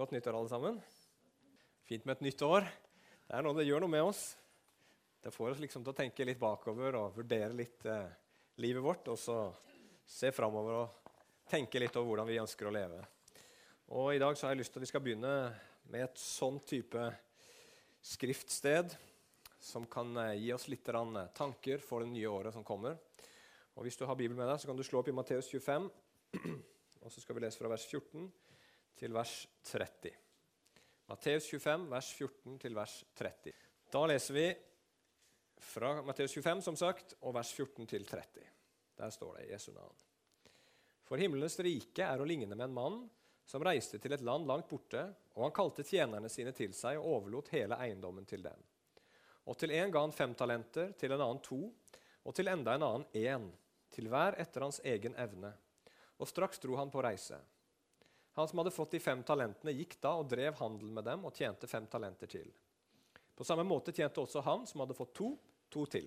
Godt nyttår, alle sammen. Fint med et nytt år. Det er noe det gjør noe med oss. Det får oss liksom til å tenke litt bakover og vurdere litt eh, livet vårt. Og så se framover og tenke litt over hvordan vi ønsker å leve. Og I dag så har jeg lyst til at vi skal begynne med et sånn type skriftsted som kan eh, gi oss litt eh, tanker for det nye året som kommer. Og Hvis du har Bibelen med deg, så kan du slå opp i Matteus 25. Og så skal vi lese fra vers 14 til vers 30. Matteus 25, vers 14 til vers 30. Da leser vi fra Matteus 25, som sagt, og vers 14 til 30. Der står det i Jesu navn. For himmelens rike er å ligne med en mann som reiste til et land langt borte, og han kalte tjenerne sine til seg og overlot hele eiendommen til dem. Og til en ga han fem talenter, til en annen to, og til enda en annen én, til hver etter hans egen evne. Og straks dro han på reise. Han som hadde fått de fem talentene, gikk da og drev handel med dem og tjente fem talenter til. På samme måte tjente også han som hadde fått to, to til.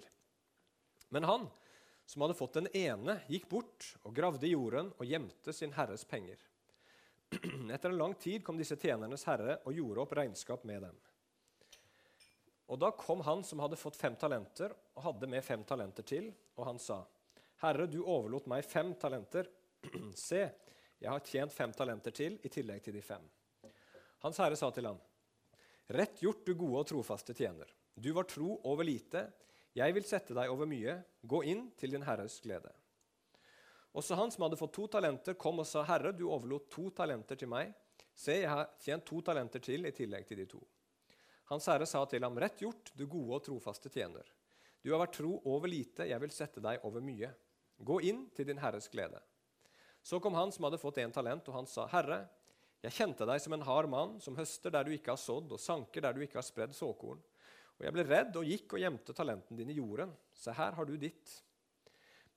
Men han som hadde fått den ene, gikk bort og gravde i jorden og gjemte sin herres penger. Etter en lang tid kom disse tjenernes herre og gjorde opp regnskap med dem. Og Da kom han som hadde fått fem talenter, og hadde med fem talenter til, og han sa, Herre, du overlot meg fem talenter. Se, jeg har tjent fem talenter til i tillegg til de fem. Hans herre sa til ham, Rett gjort, du gode og trofaste tjener. Du var tro over lite. Jeg vil sette deg over mye. Gå inn til din herres glede. Også han som hadde fått to talenter, kom og sa, Herre, du overlot to talenter til meg. Se, jeg har tjent to talenter til i tillegg til de to. Hans herre sa til ham, Rett gjort, du gode og trofaste tjener. Du har vært tro over lite, jeg vil sette deg over mye. Gå inn til din herres glede. Så kom han som hadde fått én talent, og han sa, 'Herre, jeg kjente deg som en hard mann, som høster der du ikke har sådd, og sanker der du ikke har spredd såkorn.' Og jeg ble redd og gikk og gjemte talenten din i jorden. Se, her har du ditt.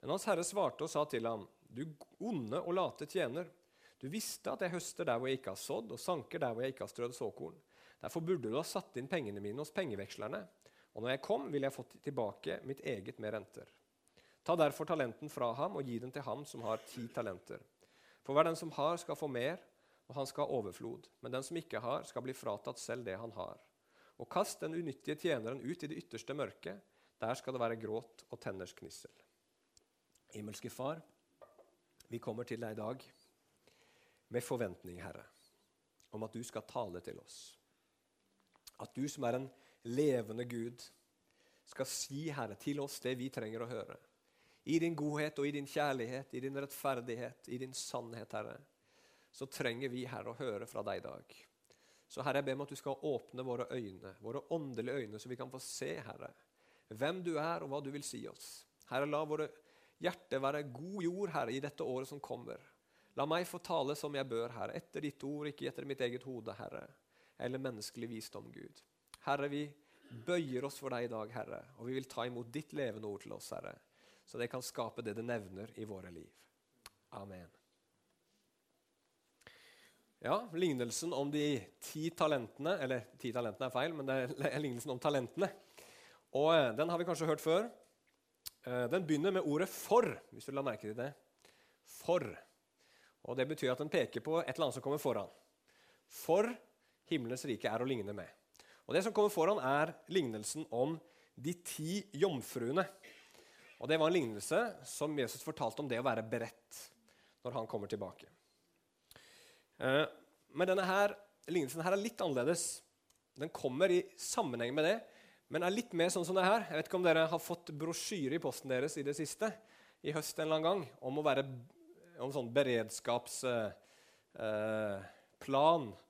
Men hans herre svarte og sa til ham, 'Du onde og late tjener.' Du visste at jeg høster der hvor jeg ikke har sådd, og sanker der hvor jeg ikke har strødd såkorn. Derfor burde du ha satt inn pengene mine hos pengevekslerne. Og når jeg kom, ville jeg fått tilbake mitt eget med renter. Ta derfor talenten fra ham og gi den til ham som har ti talenter. For hver den som har, skal få mer, og han skal ha overflod. Men den som ikke har, skal bli fratatt selv det han har. Og kast den unyttige tjeneren ut i det ytterste mørket. Der skal det være gråt og tenners knissel. Himmelske Far, vi kommer til deg i dag med forventning, Herre, om at du skal tale til oss. At du som er en levende Gud, skal si, Herre, til oss det vi trenger å høre. I din godhet og i din kjærlighet, i din rettferdighet, i din sannhet, Herre, så trenger vi, Herre, å høre fra deg i dag. Så Herre, jeg ber om at du skal åpne våre øyne, våre åndelige øyne, så vi kan få se, Herre, hvem du er, og hva du vil si oss. Herre, la våre hjerter være god jord, Herre, i dette året som kommer. La meg få tale som jeg bør, Herre, etter ditt ord, ikke etter mitt eget hode, Herre, eller menneskelig visdom, Gud. Herre, vi bøyer oss for deg i dag, Herre, og vi vil ta imot ditt levende ord til oss, Herre så det kan skape det det nevner i våre liv. Amen. Ja, lignelsen om de ti talentene Eller ti talentene er feil, men det er lignelsen om talentene. Og eh, Den har vi kanskje hørt før. Eh, den begynner med ordet 'for', hvis du la merke til det. For. Og Det betyr at den peker på et eller annet som kommer foran. For himmelens rike er å ligne med. Og Det som kommer foran, er lignelsen om de ti jomfruene. Og Det var en lignelse som Jesus fortalte om det å være beredt når han kommer tilbake. Eh, men denne her, lignelsen her er litt annerledes. Den kommer i sammenheng med det, men er litt mer sånn som det her. Jeg vet ikke om dere har fått brosjyre i posten deres i det siste, i høst en eller annen gang, om å være om sånn beredskapsplan eh, eh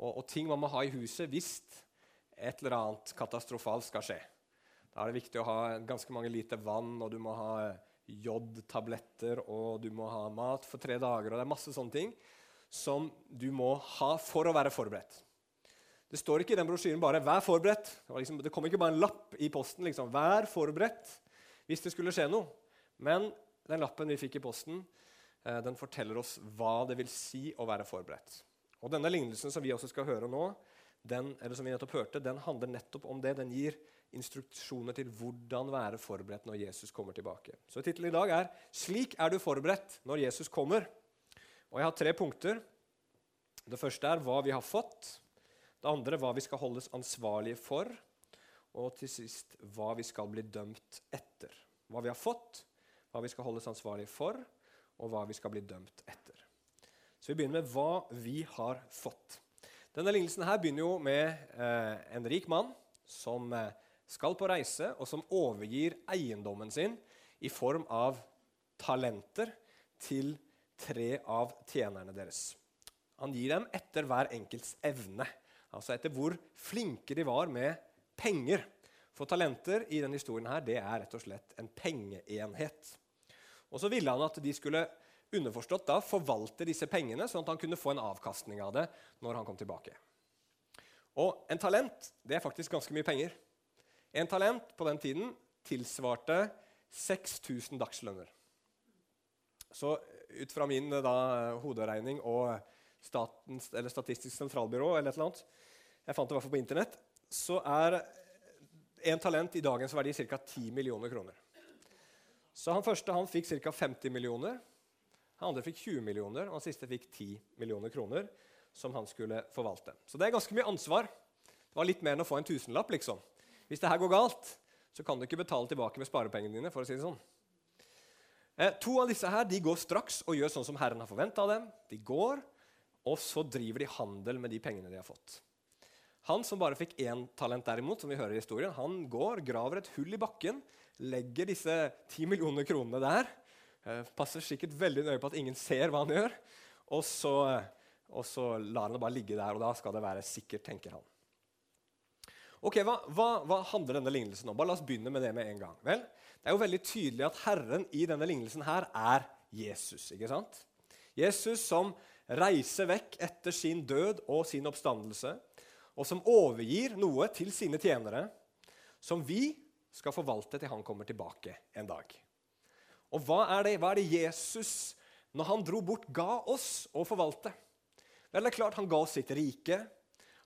og, og ting man må ha i huset hvis et eller annet katastrofalt skal skje. Da er det viktig å ha ganske mange liter vann, og du må ha jodtabletter, og du må ha mat for tre dager. og Det er masse sånne ting som du må ha for å være forberedt. Det står ikke i den brosjyren bare 'vær forberedt'. Det, liksom, det kommer ikke bare en lapp i posten. liksom, 'Vær forberedt' hvis det skulle skje noe. Men den lappen vi fikk i posten, eh, den forteller oss hva det vil si å være forberedt. Og Denne lignelsen som vi også skal høre nå, den, eller som vi nettopp hørte, den handler nettopp om det. Den gir instruksjoner til hvordan være forberedt når Jesus kommer tilbake. Så Tittelen i dag er 'Slik er du forberedt når Jesus kommer'. Og Jeg har tre punkter. Det første er hva vi har fått. Det andre hva vi skal holdes ansvarlige for. Og til sist hva vi skal bli dømt etter. Hva vi har fått, hva vi skal holdes ansvarlige for, og hva vi skal bli dømt etter. Så vi begynner med hva vi har fått. Denne lignelsen her begynner jo med eh, en rik mann som eh, skal på reise, og som overgir eiendommen sin i form av talenter til tre av tjenerne deres. Han gir dem etter hver enkelts evne, altså etter hvor flinke de var med penger. For talenter i denne historien her, det er rett og slett en pengeenhet. Og så ville han at de skulle underforstått da forvalte disse pengene, sånn at han kunne få en avkastning av det når han kom tilbake. Og en talent det er faktisk ganske mye penger. En talent på den tiden tilsvarte 6000 dagslønner. Så ut fra min da, hoderegning og Statens, Statistisk sentralbyrå eller et eller annet, jeg fant det i hvert fall på Internett, så er en talent i dagens verdi ca. 10 millioner kroner. Så han første han fikk ca. 50 millioner. Han andre fikk 20 millioner, og han siste fikk 10 millioner kroner som han skulle forvalte. Så det er ganske mye ansvar. Det var litt mer enn å få en tusenlapp. liksom. Hvis det her går galt, så kan du ikke betale tilbake med sparepengene dine. for å si det sånn. Eh, to av disse her, de går straks og gjør sånn som Herren har forventa av dem. De går, og så driver de handel med de pengene de har fått. Han som bare fikk én talent, derimot, som vi hører i historien, han går, graver et hull i bakken, legger disse ti millioner kronene der Eh, passer sikkert veldig nøye på at ingen ser hva han gjør. Og så, og så lar han det bare ligge der, og da skal det være sikkert, tenker han. Ok, hva, hva, hva, handler denne lignelsen om? Bare La oss begynne med det med en gang. Vel, det er jo veldig tydelig at Herren i denne lignelsen her er Jesus. ikke sant? Jesus som reiser vekk etter sin død og sin oppstandelse, og som overgir noe til sine tjenere, som vi skal forvalte til han kommer tilbake en dag. Og hva er det, hva er det Jesus, når han dro bort, ga oss å forvalte? Vel, det er klart Han ga oss sitt rike,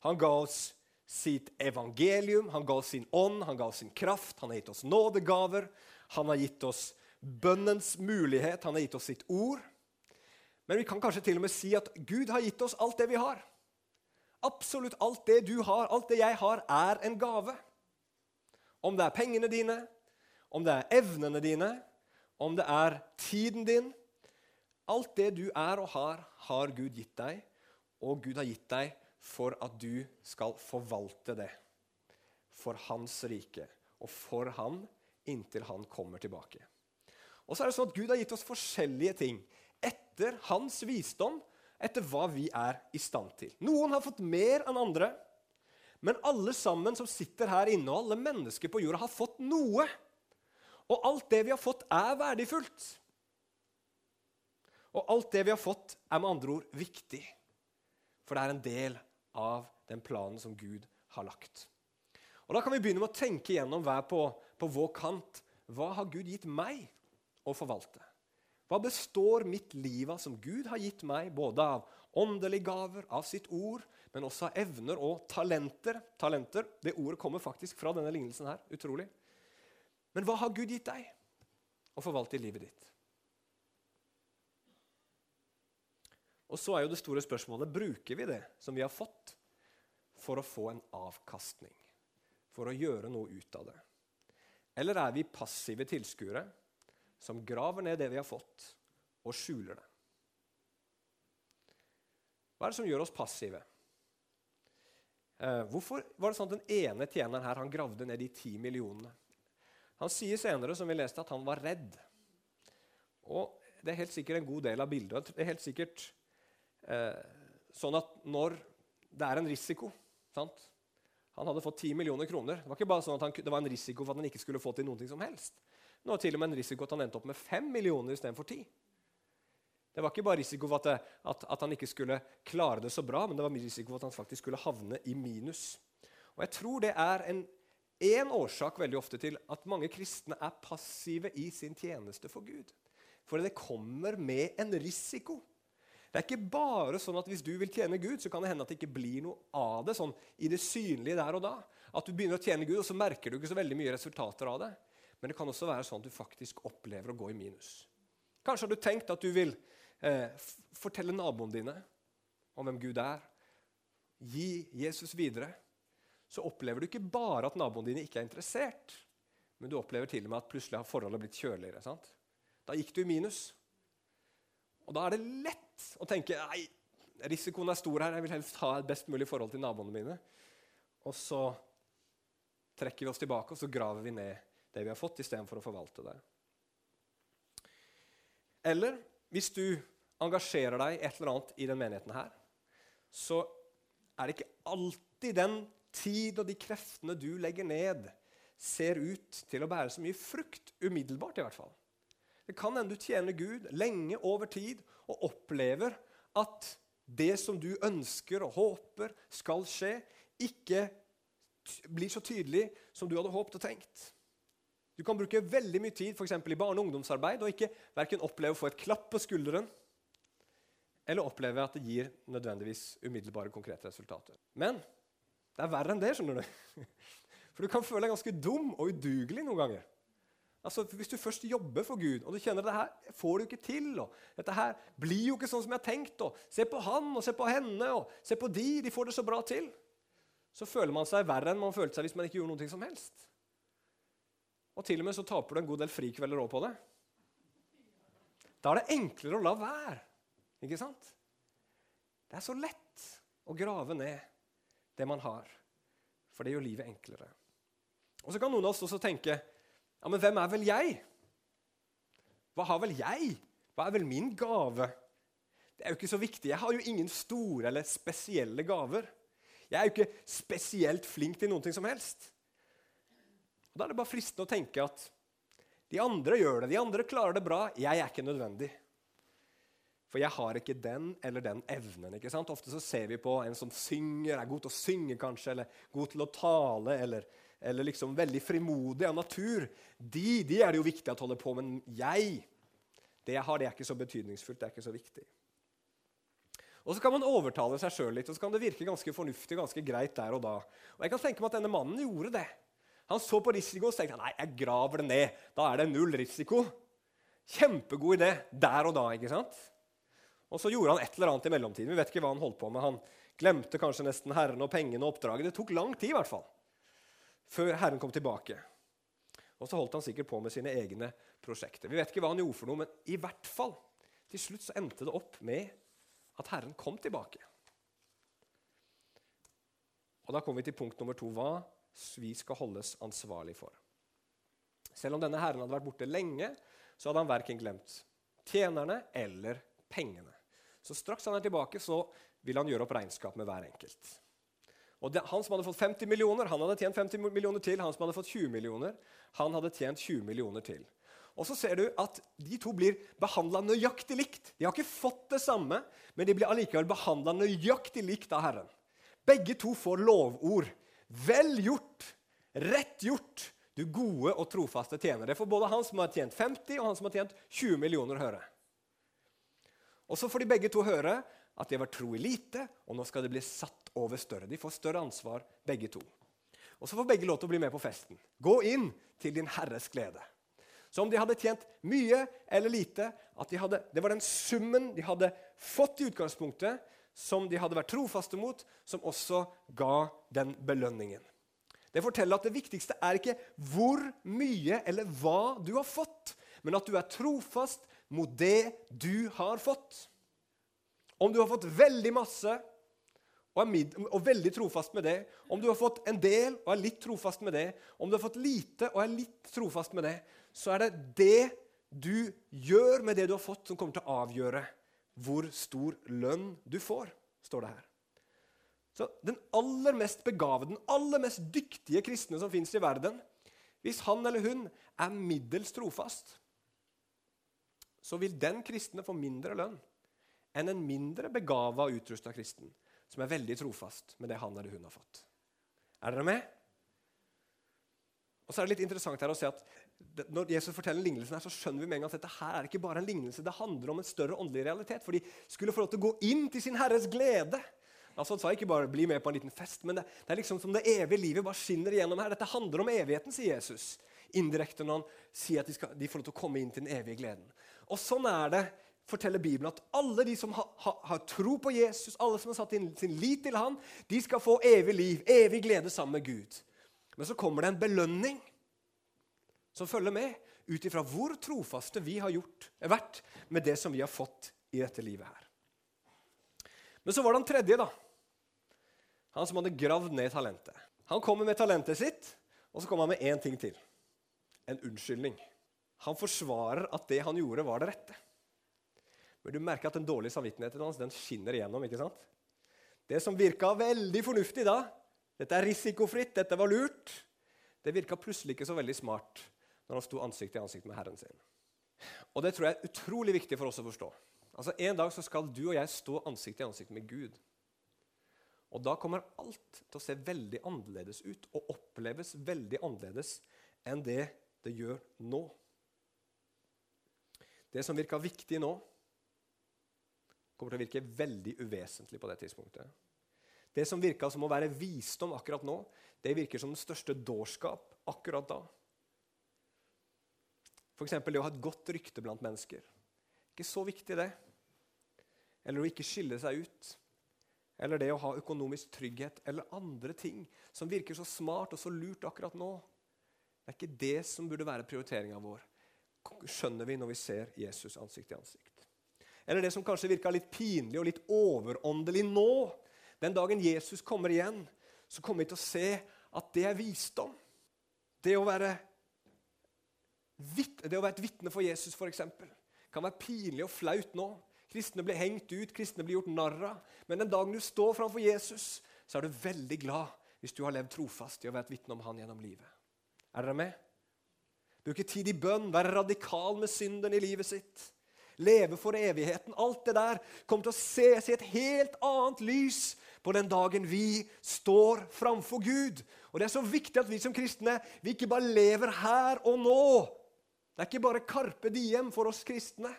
han ga oss sitt evangelium, han ga oss sin ånd, han ga oss sin kraft, han har gitt oss nådegaver, han har gitt oss bønnens mulighet, han har gitt oss sitt ord. Men vi kan kanskje til og med si at Gud har gitt oss alt det vi har. Absolutt alt det du har, alt det jeg har, er en gave. Om det er pengene dine, om det er evnene dine, om det er tiden din Alt det du er og har, har Gud gitt deg, og Gud har gitt deg for at du skal forvalte det for Hans rike og for Han inntil Han kommer tilbake. Og så er det sånn at Gud har gitt oss forskjellige ting etter Hans visdom, etter hva vi er i stand til. Noen har fått mer enn andre, men alle sammen som sitter her inne, og alle mennesker på jorda, har fått noe. Og alt det vi har fått, er verdifullt. Og alt det vi har fått, er med andre ord viktig. For det er en del av den planen som Gud har lagt. Og Da kan vi begynne med å tenke gjennom hver på, på vår kant. Hva har Gud gitt meg å forvalte? Hva består mitt liv av som Gud har gitt meg, både av åndelige gaver, av sitt ord, men også av evner og talenter? Talenter, Det ordet kommer faktisk fra denne lignelsen her. Utrolig. Men hva har Gud gitt deg å forvalte i livet ditt? Og så er jo det store spørsmålet bruker vi det som vi har fått, for å få en avkastning, for å gjøre noe ut av det. Eller er vi passive tilskuere som graver ned det vi har fått, og skjuler det? Hva er det som gjør oss passive? Eh, hvorfor var det sånn at den ene tjeneren her han gravde ned de ti millionene? Han sier senere som vi leste, at han var redd. Og Det er helt sikkert en god del av bildet. Det er helt sikkert sånn at når det er en risiko sant? Han hadde fått 10 millioner kroner. Det var ikke bare sånn at han, det var en risiko for at han ikke skulle få til noe som helst. Det var til og med en risiko at han endte opp med 5 millioner istedenfor 10. Det var ikke bare risiko for at, det, at, at, han ikke skulle klare det så bra, men det var risiko for at han faktisk skulle havne i minus. Og jeg tror det er en én årsak veldig ofte til at mange kristne er passive i sin tjeneste for Gud. For det kommer med en risiko. Det er ikke bare sånn at hvis du vil tjene Gud, så kan det hende at det ikke blir noe av det sånn i det synlige der og da. At du begynner å tjene Gud, og så merker du ikke så veldig mye resultater av det. Men det kan også være sånn at du faktisk opplever å gå i minus. Kanskje har du tenkt at du vil eh, fortelle naboene dine om hvem Gud er, gi Jesus videre, så opplever du ikke bare at naboene dine ikke er interessert, men du opplever til og med at plutselig har forholdet blitt kjøligere. sant? Da gikk du i minus. Og da er det lett å tenke nei, risikoen er stor her, jeg vil helst ha et best mulig forhold til naboene mine. Og så trekker vi oss tilbake og så graver vi ned det vi har fått, istedenfor å forvalte det. Eller hvis du engasjerer deg et eller annet i den menigheten her, så er det ikke alltid den tid og de kreftene du legger ned, ser ut til å bære så mye frukt. Umiddelbart, i hvert fall. Det kan hende du tjener Gud lenge over tid og opplever at det som du ønsker og håper skal skje, ikke blir så tydelig som du hadde håpet og tenkt. Du kan bruke veldig mye tid for i barne- og ungdomsarbeid og ikke verken oppleve å få et klapp på skulderen eller oppleve at det gir nødvendigvis umiddelbare, konkrete resultater. Men det er verre enn det. skjønner du. For du kan føle deg ganske dum og udugelig noen ganger. Altså, Hvis du først jobber for Gud, og du kjenner at det her får du ikke til og Dette her blir jo ikke sånn som jeg har tenkt. og Se på han og se på henne og se på de, de får det så bra til. Så føler man seg verre enn man følte seg hvis man ikke gjorde noe som helst. Og til og med så taper du en god del frikvelder òg på det. Da er det enklere å la være. Ikke sant? Det er så lett å grave ned det man har, for det gjør livet enklere. Og Så kan noen av oss også tenke ja, men hvem er vel jeg? Hva har vel jeg? Hva er vel min gave? Det er jo ikke så viktig. Jeg har jo ingen store eller spesielle gaver. Jeg er jo ikke spesielt flink til noe som helst. Og Da er det bare fristende å tenke at de andre gjør det, de andre klarer det bra. Jeg er ikke nødvendig. For jeg har ikke den eller den evnen. ikke sant? Ofte så ser vi på en som synger, er god til å synge kanskje, eller god til å tale, eller, eller liksom veldig frimodig av natur. De, de er det jo viktig at holder på, men jeg Det jeg har, det er ikke så betydningsfullt, det er ikke så viktig. Og Så kan man overtale seg sjøl litt, og så kan det virke ganske fornuftig ganske greit der og da. Og jeg kan tenke meg at denne mannen gjorde det. Han så på risiko og tenkte nei, jeg graver det ned. Da er det null risiko. Kjempegod idé der og da. ikke sant? Og så gjorde han et eller annet i mellomtiden. Vi vet ikke hva Han holdt på med. Han glemte kanskje nesten Herren og pengene og oppdraget. Det tok lang tid i hvert fall, før Herren kom tilbake. Og så holdt han sikkert på med sine egne prosjekter. Vi vet ikke hva han gjorde for noe, men i hvert fall, til slutt så endte det opp med at Herren kom tilbake. Og Da kommer vi til punkt nummer to. Hva vi skal holdes ansvarlig for. Selv om denne herren hadde vært borte lenge, så hadde han verken glemt tjenerne eller pengene. Så straks han er tilbake, så vil han gjøre opp regnskap med hver enkelt. Og det, Han som hadde fått 50 millioner, han hadde tjent 50 millioner til. Han som hadde fått 20 millioner, han hadde tjent 20 millioner til. Og så ser du at De to blir behandla nøyaktig likt. De har ikke fått det samme, men de blir allikevel behandla nøyaktig likt av Herren. Begge to får lovord Vel gjort, rett gjort, du gode og trofaste tjener. Det får både han som har tjent 50, og han som har tjent 20 millioner, høre. Og så får de begge to høre at de har vært tro i lite, og nå skal de bli satt over større. De får større ansvar, begge to. Og så får begge lov til å bli med på festen. Gå inn til din Herres glede. Så om de hadde tjent mye eller lite, de hadde, det var den summen de hadde fått i utgangspunktet, som de hadde vært trofaste mot, som også ga den belønningen. Det forteller at det viktigste er ikke hvor mye eller hva du har fått, men at du er trofast mot det du har fått. Om du har fått veldig masse og er, mid, og veldig trofast med det, om du har fått en del og er litt trofast med det, om du har fått lite og er litt trofast med det, så er det det du gjør med det du har fått, som kommer til å avgjøre hvor stor lønn du får, står det her. Så Den aller mest begavede, den aller mest dyktige kristne som fins i verden, hvis han eller hun er middels trofast, så vil den kristne få mindre lønn enn en mindre begava og utrusta kristen som er veldig trofast med det han eller hun har fått. Er dere med? Og så er det litt interessant her å se at Når Jesus forteller lignelsen, her, så skjønner vi med en gang at dette her er ikke bare en lignelse, det handler om en større åndelig realitet. For de skulle få lov til å gå inn til sin Herres glede. Altså, Han sa ikke bare 'bli med på en liten fest', men det, det er liksom som det evige livet bare skinner igjennom her. Dette handler om evigheten, sier Jesus indirekte når han sier at de, skal, de får lov til å komme inn til den evige gleden. Og Sånn er det forteller Bibelen at alle de som har, har, har tro på Jesus, alle som har satt inn sin lit til han, de skal få evig liv, evig glede sammen med Gud. Men så kommer det en belønning som følger med, ut ifra hvor trofaste vi har gjort, vært med det som vi har fått i dette livet her. Men så var det han tredje, da. Han som hadde gravd ned talentet. Han kommer med talentet sitt, og så kommer han med én ting til. En unnskyldning. Han forsvarer at det han gjorde, var det rette. Men du merker at den dårlige samvittigheten hans den skinner igjennom. ikke sant? Det som virka veldig fornuftig da, dette er risikofritt, dette var lurt, det virka plutselig ikke så veldig smart når han sto ansikt til ansikt med Herren sin. Og Det tror jeg er utrolig viktig for oss å forstå. Altså En dag så skal du og jeg stå ansikt til ansikt med Gud. Og Da kommer alt til å se veldig annerledes ut og oppleves veldig annerledes enn det det gjør nå. Det som virka viktig nå, kommer til å virke veldig uvesentlig på det tidspunktet. Det som virka som å være visdom akkurat nå, det virker som den største dårskap akkurat da. F.eks. det å ha et godt rykte blant mennesker. Ikke så viktig, det. Eller å ikke skille seg ut. Eller det å ha økonomisk trygghet eller andre ting som virker så smart og så lurt akkurat nå. Det er ikke det som burde være prioriteringa vår, skjønner vi når vi ser Jesus ansikt til ansikt. Eller det som kanskje virka litt pinlig og litt overåndelig nå. Den dagen Jesus kommer igjen, så kommer vi til å se at det er visdom. Det å være, det å være et vitne for Jesus, f.eks., kan være pinlig og flaut nå. Kristne blir hengt ut, kristne blir gjort narr av. Men den dagen du står framfor Jesus, så er du veldig glad hvis du har levd trofast i å være et vitne om han gjennom livet. Er dere med? Bruke tid i bønn, være radikal med synden i livet sitt leve for evigheten. Alt det der kommer til å ses i et helt annet lys på den dagen vi står framfor Gud. Og Det er så viktig at vi som kristne vi ikke bare lever her og nå. Det er ikke bare Karpe Diem for oss kristne.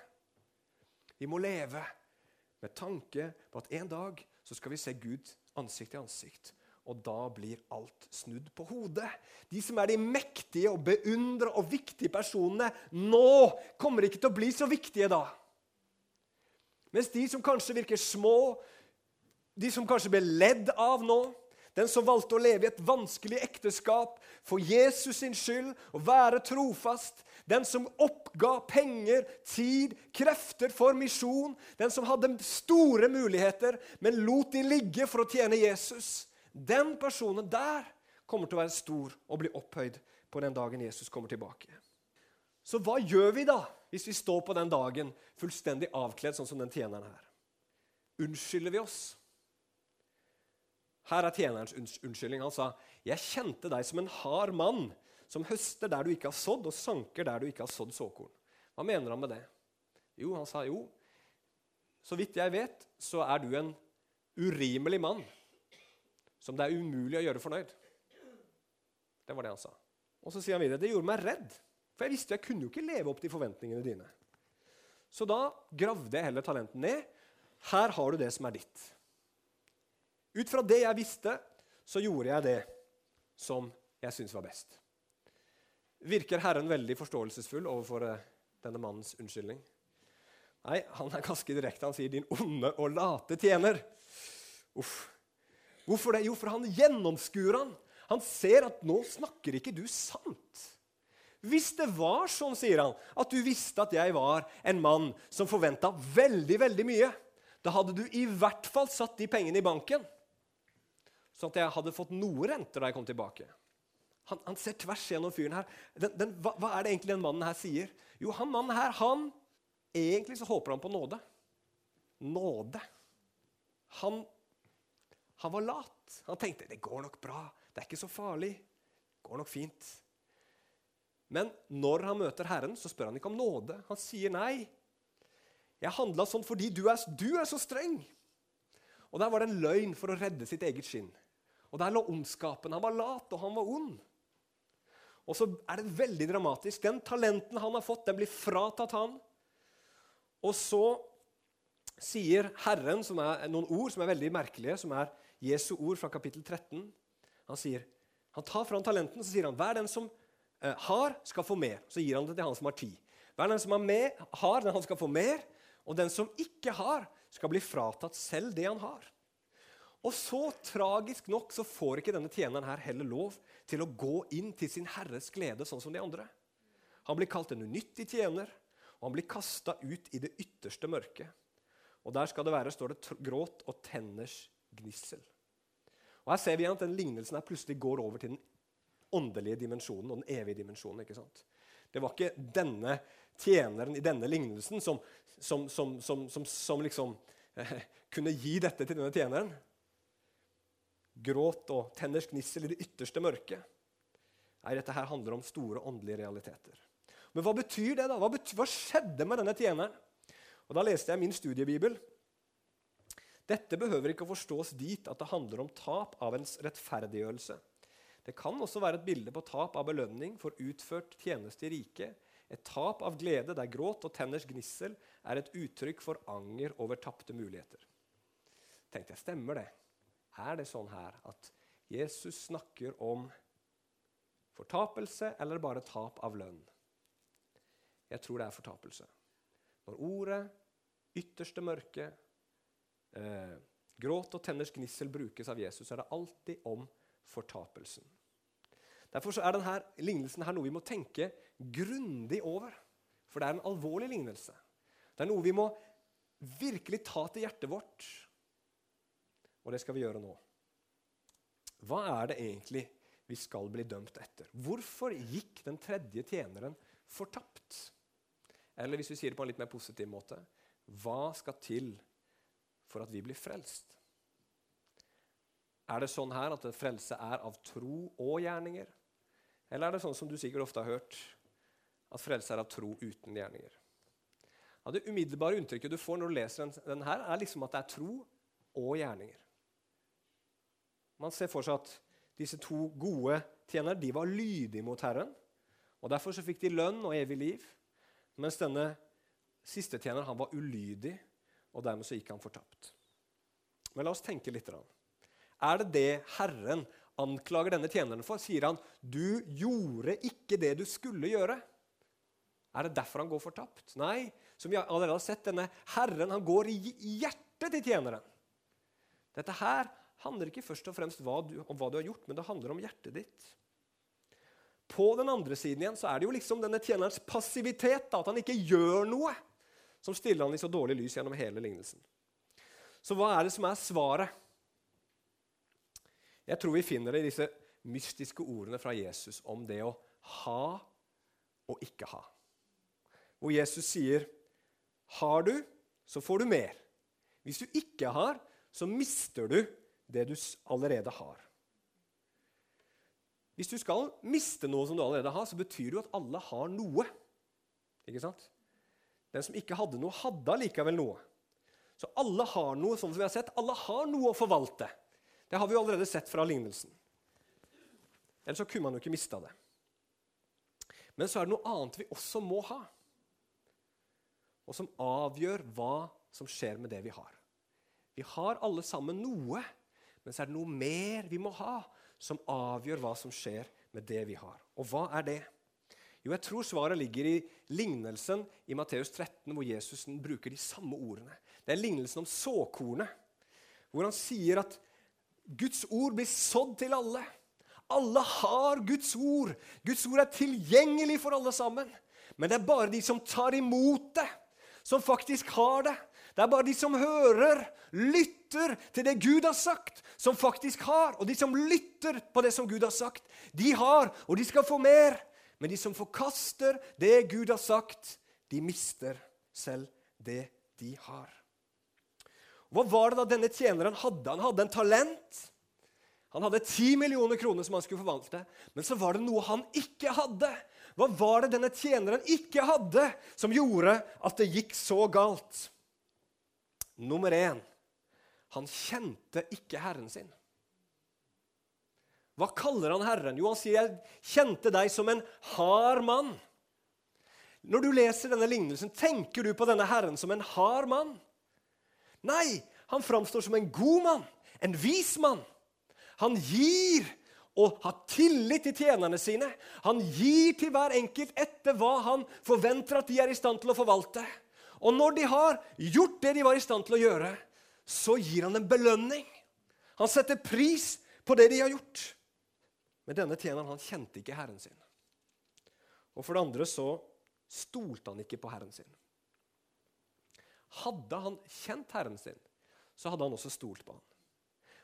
Vi må leve med tanke på at en dag så skal vi se Gud ansikt til ansikt. Og da blir alt snudd på hodet. De som er de mektige og beundra og viktige personene nå, kommer ikke til å bli så viktige da. Mens de som kanskje virker små, de som kanskje ble ledd av nå, den som valgte å leve i et vanskelig ekteskap for Jesus sin skyld og være trofast, den som oppga penger, tid, krefter for misjon, den som hadde store muligheter, men lot de ligge for å tjene Jesus, den personen der kommer til å være stor og bli opphøyd på den dagen Jesus kommer tilbake. Så hva gjør vi da hvis vi står på den dagen fullstendig avkledd, sånn som den tjeneren her? Unnskylder vi oss? Her er tjenerens unnskyldning. Han sa, 'Jeg kjente deg som en hard mann, som høster der du ikke har sådd, og sanker der du ikke har sådd såkorn.' Hva mener han med det? Jo, han sa jo, så vidt jeg vet, så er du en urimelig mann som det er umulig å gjøre fornøyd. Det var det han sa. Og så sier han videre det gjorde meg redd, for jeg visste jeg kunne jo ikke leve opp til forventningene dine. Så da gravde jeg heller talenten ned. Her har du det som er ditt. Ut fra det jeg visste, så gjorde jeg det som jeg syntes var best. Virker Herren veldig forståelsesfull overfor eh, denne mannens unnskyldning? Nei, han er ganske direkte. Han sier 'din onde og late tjener'. Uff, Hvorfor det? Jo, for han gjennomskuer han. Han ser at nå snakker ikke du sant. Hvis det var sånn, sier han, at du visste at jeg var en mann som forventa veldig, veldig mye, da hadde du i hvert fall satt de pengene i banken, sånn at jeg hadde fått noe renter da jeg kom tilbake. Han, han ser tvers gjennom fyren her. Den, den, hva, hva, er det egentlig den mannen her sier? Jo, han mannen her, han Egentlig så håper han på nåde. Nåde. Han han var lat. Han tenkte det går nok bra, det er ikke så farlig. Det går nok fint. Men når han møter Herren, så spør han ikke om nåde. Han sier nei. Jeg handla sånn fordi du er, du er så streng. Og Der var det en løgn for å redde sitt eget skinn. Og Der lå ondskapen. Han var lat, og han var ond. Og så er det veldig dramatisk. Den talenten han har fått, den blir fratatt han. Og så sier Herren som er noen ord som er veldig merkelige, som er Jesu ord fra kapittel 13. Han sier, han tar fram talenten så sier han, hver den som eh, har, skal få mer. Så gir han det til han som har ti. Hver den som har med, har, den han skal få mer. Og den som ikke har, skal bli fratatt selv det han har. Og så tragisk nok så får ikke denne tjeneren her heller lov til å gå inn til sin herres glede, sånn som de andre. Han blir kalt en unyttig tjener, og han blir kasta ut i det ytterste mørket. Og der skal det være, står det, gråt og tenners gnissel. Og Her ser vi igjen at den lignelsen her plutselig går over til den åndelige dimensjonen og den evige dimensjonen. ikke sant? Det var ikke denne tjeneren i denne lignelsen som, som, som, som liksom eh, kunne gi dette til denne tjeneren. Gråt og tenners gnissel i det ytterste mørket. Nei, dette her handler om store åndelige realiteter. Men hva betyr det? da? Hva, betyr, hva skjedde med denne tjeneren? Og Da leste jeg min studiebibel. Dette behøver ikke å forstås dit at det handler om tap av ens rettferdiggjørelse. Det kan også være et bilde på tap av belønning for utført tjeneste i riket. Et tap av glede der gråt og tenners gnissel er et uttrykk for anger over tapte muligheter. Tenkte jeg, Stemmer det? Er det sånn her at Jesus snakker om fortapelse eller bare tap av lønn? Jeg tror det er fortapelse. Når ordet, ytterste mørke, eh, gråt og tenners gnissel brukes av Jesus, er det alltid om fortapelsen. Derfor er denne lignelsen her noe vi må tenke grundig over. For det er en alvorlig lignelse. Det er noe vi må virkelig ta til hjertet vårt. Og det skal vi gjøre nå. Hva er det egentlig vi skal bli dømt etter? Hvorfor gikk den tredje tjeneren fortapt? Eller hvis vi sier det på en litt mer positiv måte hva skal til for at vi blir frelst? Er det sånn her at frelse er av tro og gjerninger? Eller er det sånn som du sikkert ofte har hørt, at frelse er av tro uten gjerninger? Ja, det umiddelbare inntrykket du får når du leser den, her, er liksom at det er tro og gjerninger. Man ser for seg at disse to gode tjenere de var lydige mot Herren. og Derfor så fikk de lønn og evig liv. Mens denne siste tjeneren han var ulydig, og dermed så gikk han fortapt. Men la oss tenke litt. Er det det Herren anklager denne tjeneren for? Sier han 'du gjorde ikke det du skulle gjøre'? Er det derfor han går fortapt? Nei, som vi allerede har sett, denne Herren han går i hjertet til tjeneren. Dette her handler ikke først og fremst om hva du har gjort, men det handler om hjertet ditt. På den andre siden igjen så er det jo liksom denne tjenerens passivitet, da, at han ikke gjør noe, som stiller han i så dårlig lys gjennom hele lignelsen. Så hva er det som er svaret? Jeg tror vi finner det i disse mystiske ordene fra Jesus om det å ha og ikke ha. Hvor Jesus sier, 'Har du, så får du mer.' Hvis du ikke har, så mister du det du allerede har. Hvis du skal miste noe som du allerede har, så betyr det jo at alle har noe. Ikke sant? Den som ikke hadde noe, hadde allikevel noe. Så alle har noe, sånn som vi har sett. Alle har noe å forvalte. Det har vi jo allerede sett fra lignelsen. Ellers så kunne man jo ikke mista det. Men så er det noe annet vi også må ha, og som avgjør hva som skjer med det vi har. Vi har alle sammen noe, men så er det noe mer vi må ha, som avgjør hva som skjer med det vi har. Og hva er det? Jo, jeg tror svaret ligger i lignelsen i Matteus 13, hvor Jesus bruker de samme ordene. Det er lignelsen om såkornet, hvor han sier at Guds ord blir sådd til alle. Alle har Guds ord. Guds ord er tilgjengelig for alle sammen. Men det er bare de som tar imot det, som faktisk har det. Det er bare de som hører, lytter til det Gud har sagt, som faktisk har. Og de som lytter på det som Gud har sagt, de har, og de skal få mer. Men de som forkaster det Gud har sagt, de mister selv det de har. Hva var det da denne tjeneren hadde? Han hadde en talent. Han hadde ti millioner kroner som han skulle forvalte. Men så var det noe han ikke hadde. Hva var det denne tjeneren ikke hadde, som gjorde at det gikk så galt? Nummer én han kjente ikke Herren sin. Hva kaller han Herren? Jo, han sier, 'Jeg kjente deg som en hard mann'. Når du leser denne lignelsen, tenker du på denne Herren som en hard mann? Nei, han framstår som en god mann, en vis mann. Han gir og har tillit til tjenerne sine. Han gir til hver enkelt etter hva han forventer at de er i stand til å forvalte. Og når de har gjort det de var i stand til å gjøre, så gir han en belønning. Han setter pris på det de har gjort. Men denne tjeneren han kjente ikke Herren sin. Og for det andre så stolte han ikke på Herren sin. Hadde han kjent Herren sin, så hadde han også stolt på han.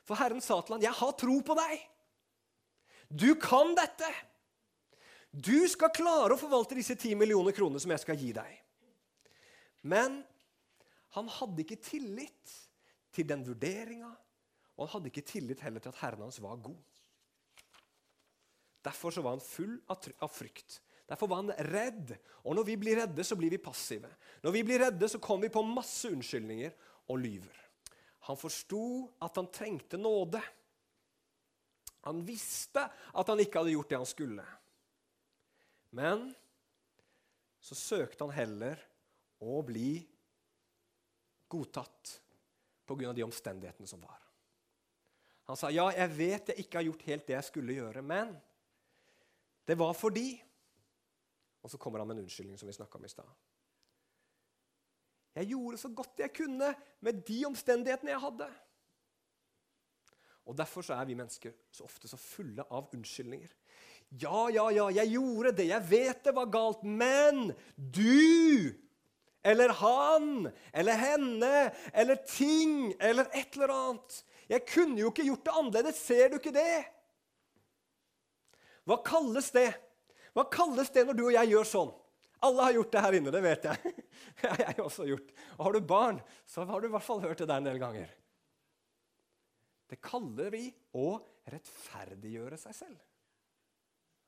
For Herren sa til han, 'Jeg har tro på deg. Du kan dette.' Du skal klare å forvalte disse ti millioner kroner som jeg skal gi deg. Men han hadde ikke tillit til den vurderinga, og han hadde ikke tillit heller til at Herren hans var god. Derfor var han full av frykt. Derfor var han redd. Og når vi blir redde, så blir vi passive. Når vi blir redde, så kommer vi på masse unnskyldninger og lyver. Han forsto at han trengte nåde. Han visste at han ikke hadde gjort det han skulle. Men så søkte han heller å bli godtatt pga. de omstendighetene som var. Han sa ja, jeg vet jeg ikke har gjort helt det jeg skulle gjøre, men det var fordi Og så kommer han med en unnskyldning, som vi om i stad. Jeg gjorde så godt jeg kunne med de omstendighetene jeg hadde. Og Derfor så er vi mennesker så ofte så fulle av unnskyldninger. Ja, ja, ja, jeg gjorde det. Jeg vet det var galt. Men du eller han eller henne eller ting eller et eller annet Jeg kunne jo ikke gjort det annerledes. Ser du ikke det? Hva kalles det? Hva kalles det når du og jeg gjør sånn? Alle har gjort det her inne, det vet jeg. Det har jeg også gjort. Og har du barn, så har du i hvert fall hørt det der en del ganger. Det kaller vi å rettferdiggjøre seg selv.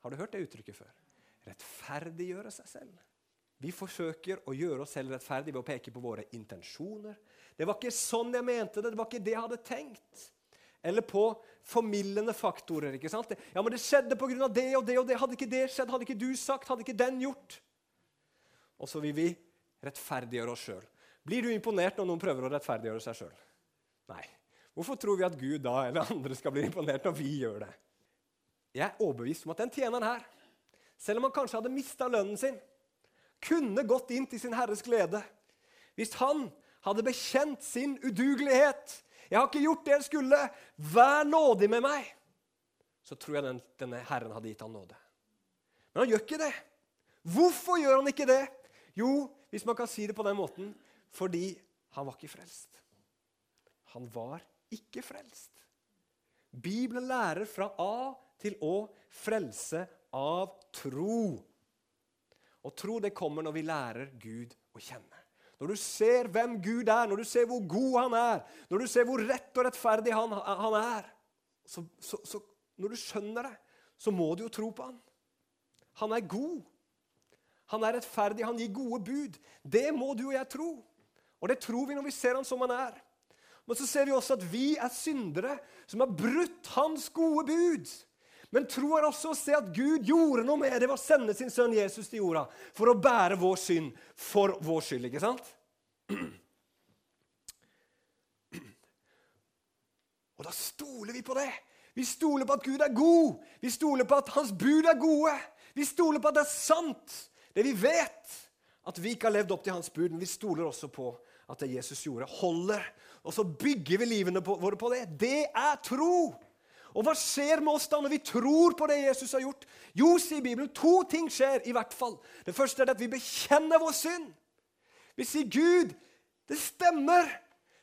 Har du hørt det uttrykket før? Rettferdiggjøre seg selv. Vi forsøker å gjøre oss selv rettferdige ved å peke på våre intensjoner. Det var ikke sånn jeg mente det, det var ikke det jeg hadde tenkt. Eller på formildende faktorer. ikke sant? Ja, men det skjedde pga. det og det og det. Hadde ikke det skjedd, hadde ikke du sagt, hadde ikke den gjort. Og så vil vi rettferdiggjøre oss sjøl. Blir du imponert når noen prøver å rettferdiggjøre seg sjøl? Nei. Hvorfor tror vi at Gud da eller andre skal bli imponert når vi gjør det? Jeg er overbevist om at den tjeneren her, selv om han kanskje hadde mista lønnen sin, kunne gått inn til sin herres glede hvis han hadde bekjent sin udugelighet. 'Jeg har ikke gjort det jeg skulle. Vær nådig med meg.' Så tror jeg den, denne Herren hadde gitt ham nåde. Men han gjør ikke det. Hvorfor gjør han ikke det? Jo, hvis man kan si det på den måten fordi han var ikke frelst. Han var ikke frelst. Bibelen lærer fra A til å frelse av tro. Og tro det kommer når vi lærer Gud å kjenne. Når du ser hvem Gud er, når du ser hvor god han er, når du ser hvor rett og rettferdig han, han er så, så, så, Når du skjønner det, så må du jo tro på han. Han er god. Han er rettferdig, han gir gode bud. Det må du og jeg tro. Og det tror vi når vi ser han som han er. Men så ser vi også at vi er syndere som har brutt hans gode bud. Men tro er også å se at Gud gjorde noe med det ved å sende sin sønn Jesus til jorda for å bære vår synd for vår skyld. ikke sant? Og da stoler vi på det. Vi stoler på at Gud er god. Vi stoler på at hans bud er gode. Vi stoler på at det er sant, det vi vet. At vi ikke har levd opp til hans bud, men vi stoler også på at det Jesus gjorde, holder. Og så bygger vi livene våre på det. Det er tro! Og hva skjer med oss da når vi tror på det Jesus har gjort? Jo, sier Bibelen, to ting skjer i hvert fall. Det første er at vi bekjenner vår synd. Vi sier, 'Gud, det stemmer.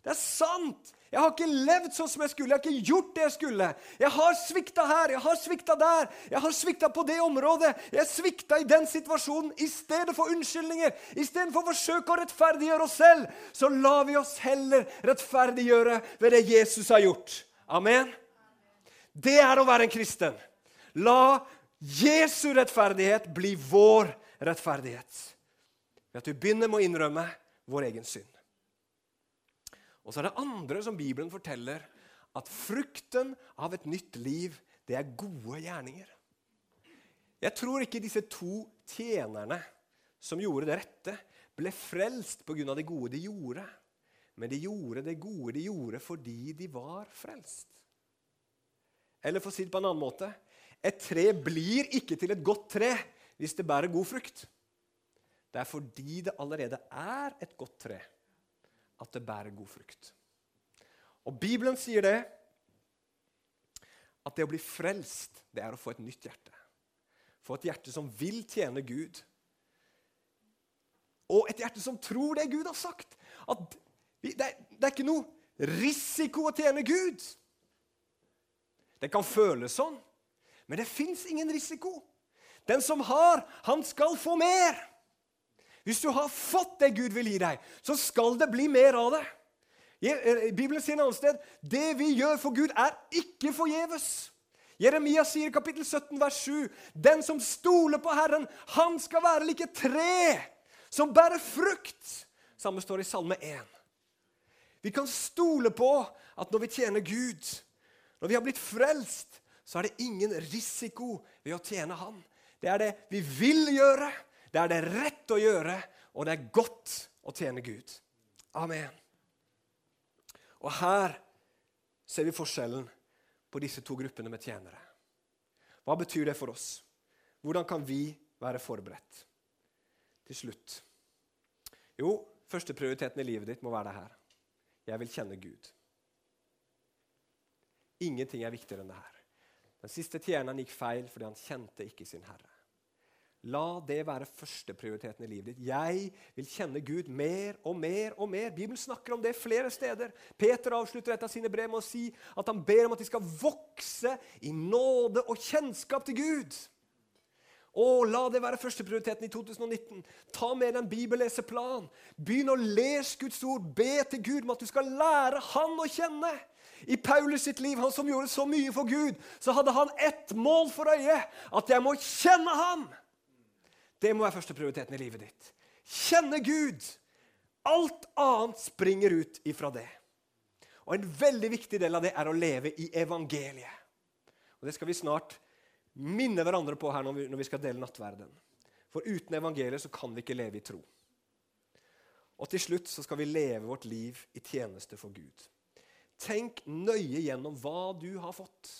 Det er sant. Jeg har ikke levd sånn som jeg skulle. Jeg har ikke gjort det jeg skulle. Jeg har svikta her, jeg har svikta der, jeg har svikta på det området. Jeg svikta i den situasjonen. I stedet for unnskyldninger, istedenfor å forsøke å rettferdiggjøre oss selv, så lar vi oss heller rettferdiggjøre ved det Jesus har gjort. Amen. Det er å være en kristen. La Jesu rettferdighet bli vår rettferdighet. Ved at vi begynner med å innrømme vår egen synd. Og så er det andre som Bibelen forteller, at frukten av et nytt liv, det er gode gjerninger. Jeg tror ikke disse to tjenerne som gjorde det rette, ble frelst pga. det gode de gjorde. Men de gjorde det gode de gjorde fordi de var frelst. Eller for å si det på en annen måte et tre blir ikke til et godt tre hvis det bærer god frukt. Det er fordi det allerede er et godt tre, at det bærer god frukt. Og Bibelen sier det at det å bli frelst, det er å få et nytt hjerte. Få et hjerte som vil tjene Gud. Og et hjerte som tror det Gud har sagt. At det er, det er ikke noe risiko å tjene Gud. Det kan føles sånn, men det fins ingen risiko. Den som har, han skal få mer. Hvis du har fått det Gud vil gi deg, så skal det bli mer av det. Eh, Bibelen sier et annet sted det vi gjør for Gud, er ikke forgjeves. Jeremia sier i kapittel 17, vers 7.: Den som stoler på Herren, han skal være like tre som bærer frukt. Samme står i Salme 1. Vi kan stole på at når vi tjener Gud, når vi har blitt frelst, så er det ingen risiko ved å tjene Han. Det er det vi vil gjøre, det er det rett å gjøre, og det er godt å tjene Gud. Amen. Og her ser vi forskjellen på disse to gruppene med tjenere. Hva betyr det for oss? Hvordan kan vi være forberedt? Til slutt Jo, førsteprioriteten i livet ditt må være det her. Jeg vil kjenne Gud. Ingenting er viktigere enn det her. Den siste tjeneren gikk feil fordi han kjente ikke sin herre. La det være førsteprioriteten i livet ditt. Jeg vil kjenne Gud mer og mer og mer. Bibelen snakker om det flere steder. Peter avslutter et av sine brev med å si at han ber om at de skal vokse i nåde og kjennskap til Gud. Å, la det være førsteprioriteten i 2019. Ta med en bibelleseplan. Begynn å lese Guds ord. Be til Gud om at du skal lære Han å kjenne. I Paulus sitt liv, han som gjorde så mye for Gud, så hadde han ett mål for øye. At jeg må kjenne ham. Det må være førsteprioriteten i livet ditt. Kjenne Gud. Alt annet springer ut ifra det. Og En veldig viktig del av det er å leve i evangeliet. Og Det skal vi snart minne hverandre på her når vi, skal dele nattverden. For uten evangeliet så kan vi ikke leve i tro. Og til slutt så skal vi leve vårt liv i tjeneste for Gud. Tenk nøye gjennom hva du har fått,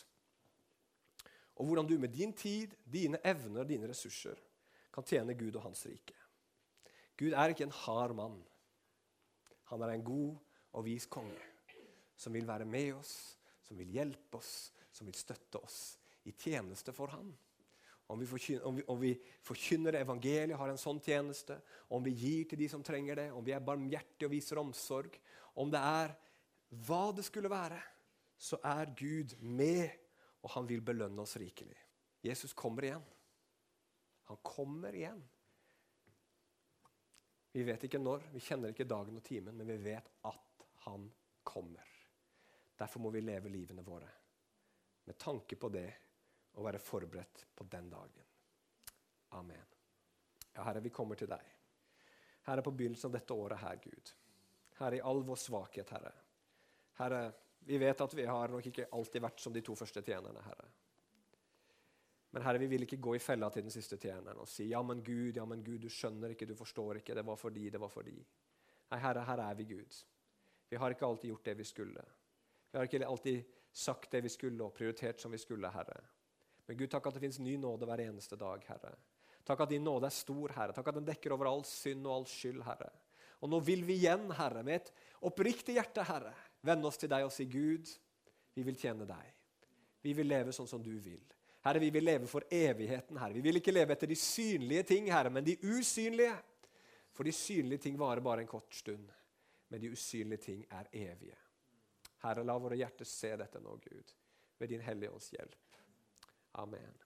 og hvordan du med din tid, dine evner og dine ressurser kan tjene Gud og hans rike. Gud er ikke en hard mann. Han er en god og vis konge som vil være med oss, som vil hjelpe oss, som vil støtte oss i tjeneste for Han. Om vi, forkynner, om, vi, om vi forkynner evangeliet, har en sånn tjeneste, om vi gir til de som trenger det, om vi er barmhjertige og viser omsorg, om det er hva det skulle være, så er Gud med, og han vil belønne oss rikelig. Jesus kommer igjen. Han kommer igjen. Vi vet ikke når, vi kjenner ikke dagen og timen, men vi vet at han kommer. Derfor må vi leve livene våre med tanke på det og være forberedt på den dagen. Amen. Ja, Herre, vi kommer til deg. Herre, på begynnelsen av dette året her, Gud. Herre, i all vår svakhet, Herre. Herre, vi vet at vi har nok ikke alltid vært som de to første tjenerne, Herre. Men Herre, vi vil ikke gå i fella til den siste tjeneren og si ja, men Gud, ja, men Gud, du skjønner ikke, du forstår ikke, det var fordi, det var fordi. Nei, Herre, her er vi Gud. Vi har ikke alltid gjort det vi skulle. Vi har ikke alltid sagt det vi skulle og prioritert som vi skulle, Herre. Men Gud, takk at det fins ny nåde hver eneste dag, Herre. Takk at din nåde er stor, Herre. Takk at den dekker over all synd og all skyld, Herre. Og nå vil vi igjen, Herre, med et oppriktig hjerte, Herre, vende oss til deg og si, Gud, vi vil tjene deg. Vi vil leve sånn som du vil. Herre, vi vil leve for evigheten, Herre. Vi vil ikke leve etter de synlige ting, Herre, men de usynlige. For de synlige ting varer bare en kort stund, men de usynlige ting er evige. Herre, la våre hjerter se dette nå, Gud, ved din Hellige Ånds hjelp. Amen.